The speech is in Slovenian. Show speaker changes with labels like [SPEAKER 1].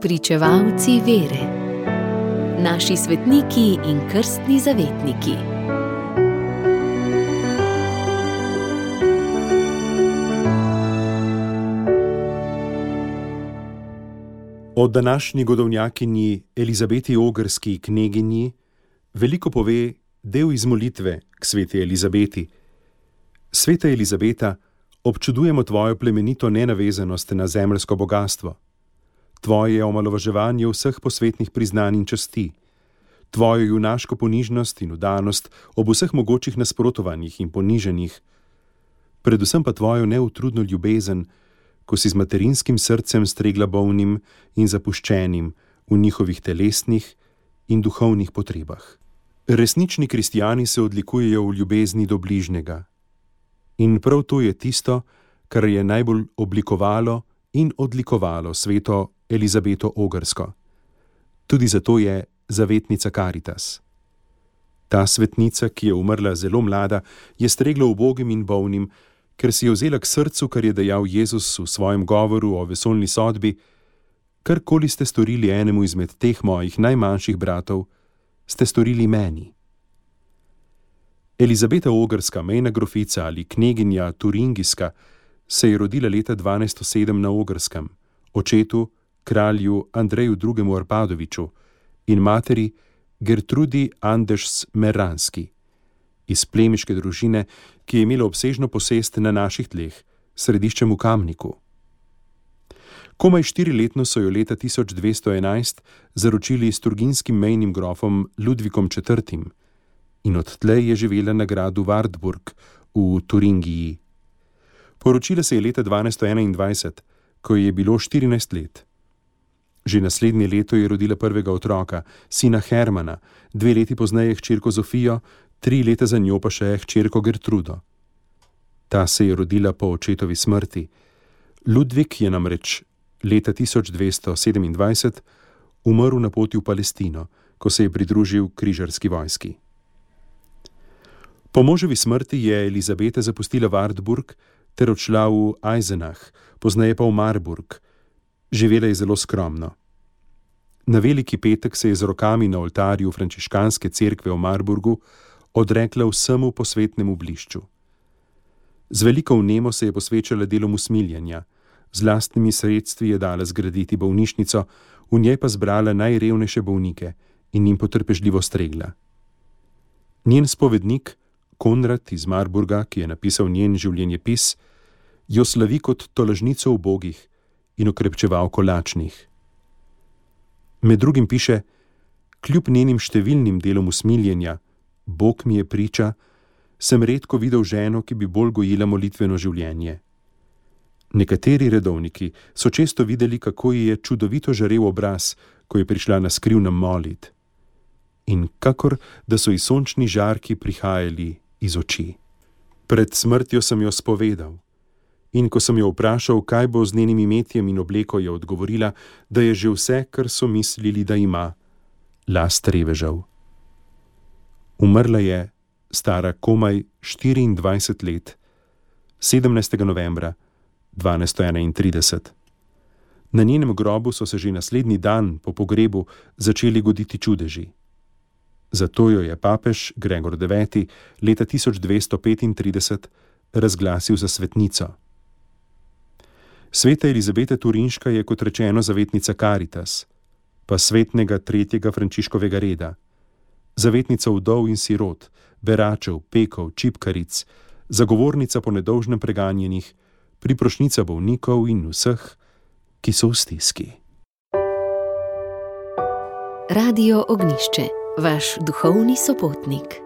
[SPEAKER 1] Pričevalci vere, naši svetniki in krstni zavetniki.
[SPEAKER 2] O današnji godovnjakinji Elizabeti Ogrski kneginji veliko pove del iz molitve k sveti Elizabeti. Sveta Elizabeta, občudujemo tvojo plemenito nenavezanost na zemljsko bogatstvo, tvoje omalovaževanje vseh posvetnih priznanj in časti, tvojo junaško ponižnost in udanost ob vseh mogočih nasprotovanjih in poniženjih, predvsem pa tvojo neutrudno ljubezen, ko si z materinskim srcem stregla bolnim in zapuščenim v njihovih telesnih in duhovnih potrebah. Resnični kristijani se odlikujejo v ljubezni do bližnjega. In prav to je tisto, kar je najbolj oblikovalo in odlikovalo sveto Elizabeto Ogrsko. Tudi zato je zavetnica Caritas. Ta svetnica, ki je umrla zelo mlada, je stregla ubogim in bolnim, ker si je vzela k srcu, kar je dejal Jezus v svojem govoru o vesolni sodbi: Karkoli ste storili enemu izmed teh mojih najmanjših bratov, ste storili meni. Elizabeta Ogrska, mejna grofica ali kneginja Turingijska, se je rodila leta 1207 na Ogrskem, očetu, kralju Andreju II. Arpadoviču in materi Gertrudi Anders Meranski iz plemiške družine, ki je imela obsežno posest na naših tleh, središčem v Kamniku. Komaj štiriletno so jo leta 1211 zaročili s turginskim mejnim grofom Ludvikom IV. in odtlej je živela na gradu Wartburg v Turingiji. Poročila se je leta 1221, ko je bilo 14 let. Že naslednje leto je rodila prvega otroka, sina Hermana, dve leti pozneje hčerko Zofijo, tri leta za njo pa še hčerko Gertrudo. Ta se je rodila po očetovi smrti. Ludvik je namreč leta 1227 umrl na poti v Palestino, ko se je pridružil križarski vojski. Po moževi smrti je Elizabeta zapustila Wartburg ter odšla v Eisenach, pozneje pa v Marburg. Živela je zelo skromno. Na veliki petek se je z rokami na oltarju frančiškanske cerkve v Marburgu odrekla vsemu posvetnemu blišču. Z veliko vnemo se je posvečala delom usmiljanja, z lastnimi sredstvi je dala zgraditi bolnišnico, v njej pa zbrala najrevnejše bolnike in jim potrpežljivo stregla. Njen spovednik, Konrad iz Marburga, ki je napisal njen življenjepis, jo slavi kot tolažnico ubogih in okrepčevalko lačnih. Med drugim piše: Kljub njenim številnim delom usmiljenja, Bog mi je priča, sem redko videl ženo, ki bi bolj gojila molitveno življenje. Nekateri redovniki so često videli, kako ji je čudovito žarev obraz, ko je prišla na skrivnem molit. In kakor da so ji sončni žarki prihajali iz oči. Pred smrtjo sem jo spovedal. In ko sem jo vprašal, kaj bo z njenim imetjem in obleko, je odgovorila, da je že vse, kar so mislili, da ima, last revežal. Umrla je, stara komaj 24 let, 17. novembra 1231. Na njenem grobu so se že naslednji dan po pogrebu začeli goditi čudeži. Zato jo je papež Gregor IX. leta 1235 razglasil za svetnico. Sveta Elizabeta Turinška je kot rečeno zavetnica Caritas, pa svetnega tretjega Frančiškovega reda, zavetnica vdov in sirot, beračev, pekov, čipkaric, zagovornica po nedolžnem preganjenih, priprošnica bolnikov in vseh, ki so v stiski.
[SPEAKER 1] Radio Ognišče, vaš duhovni sopotnik.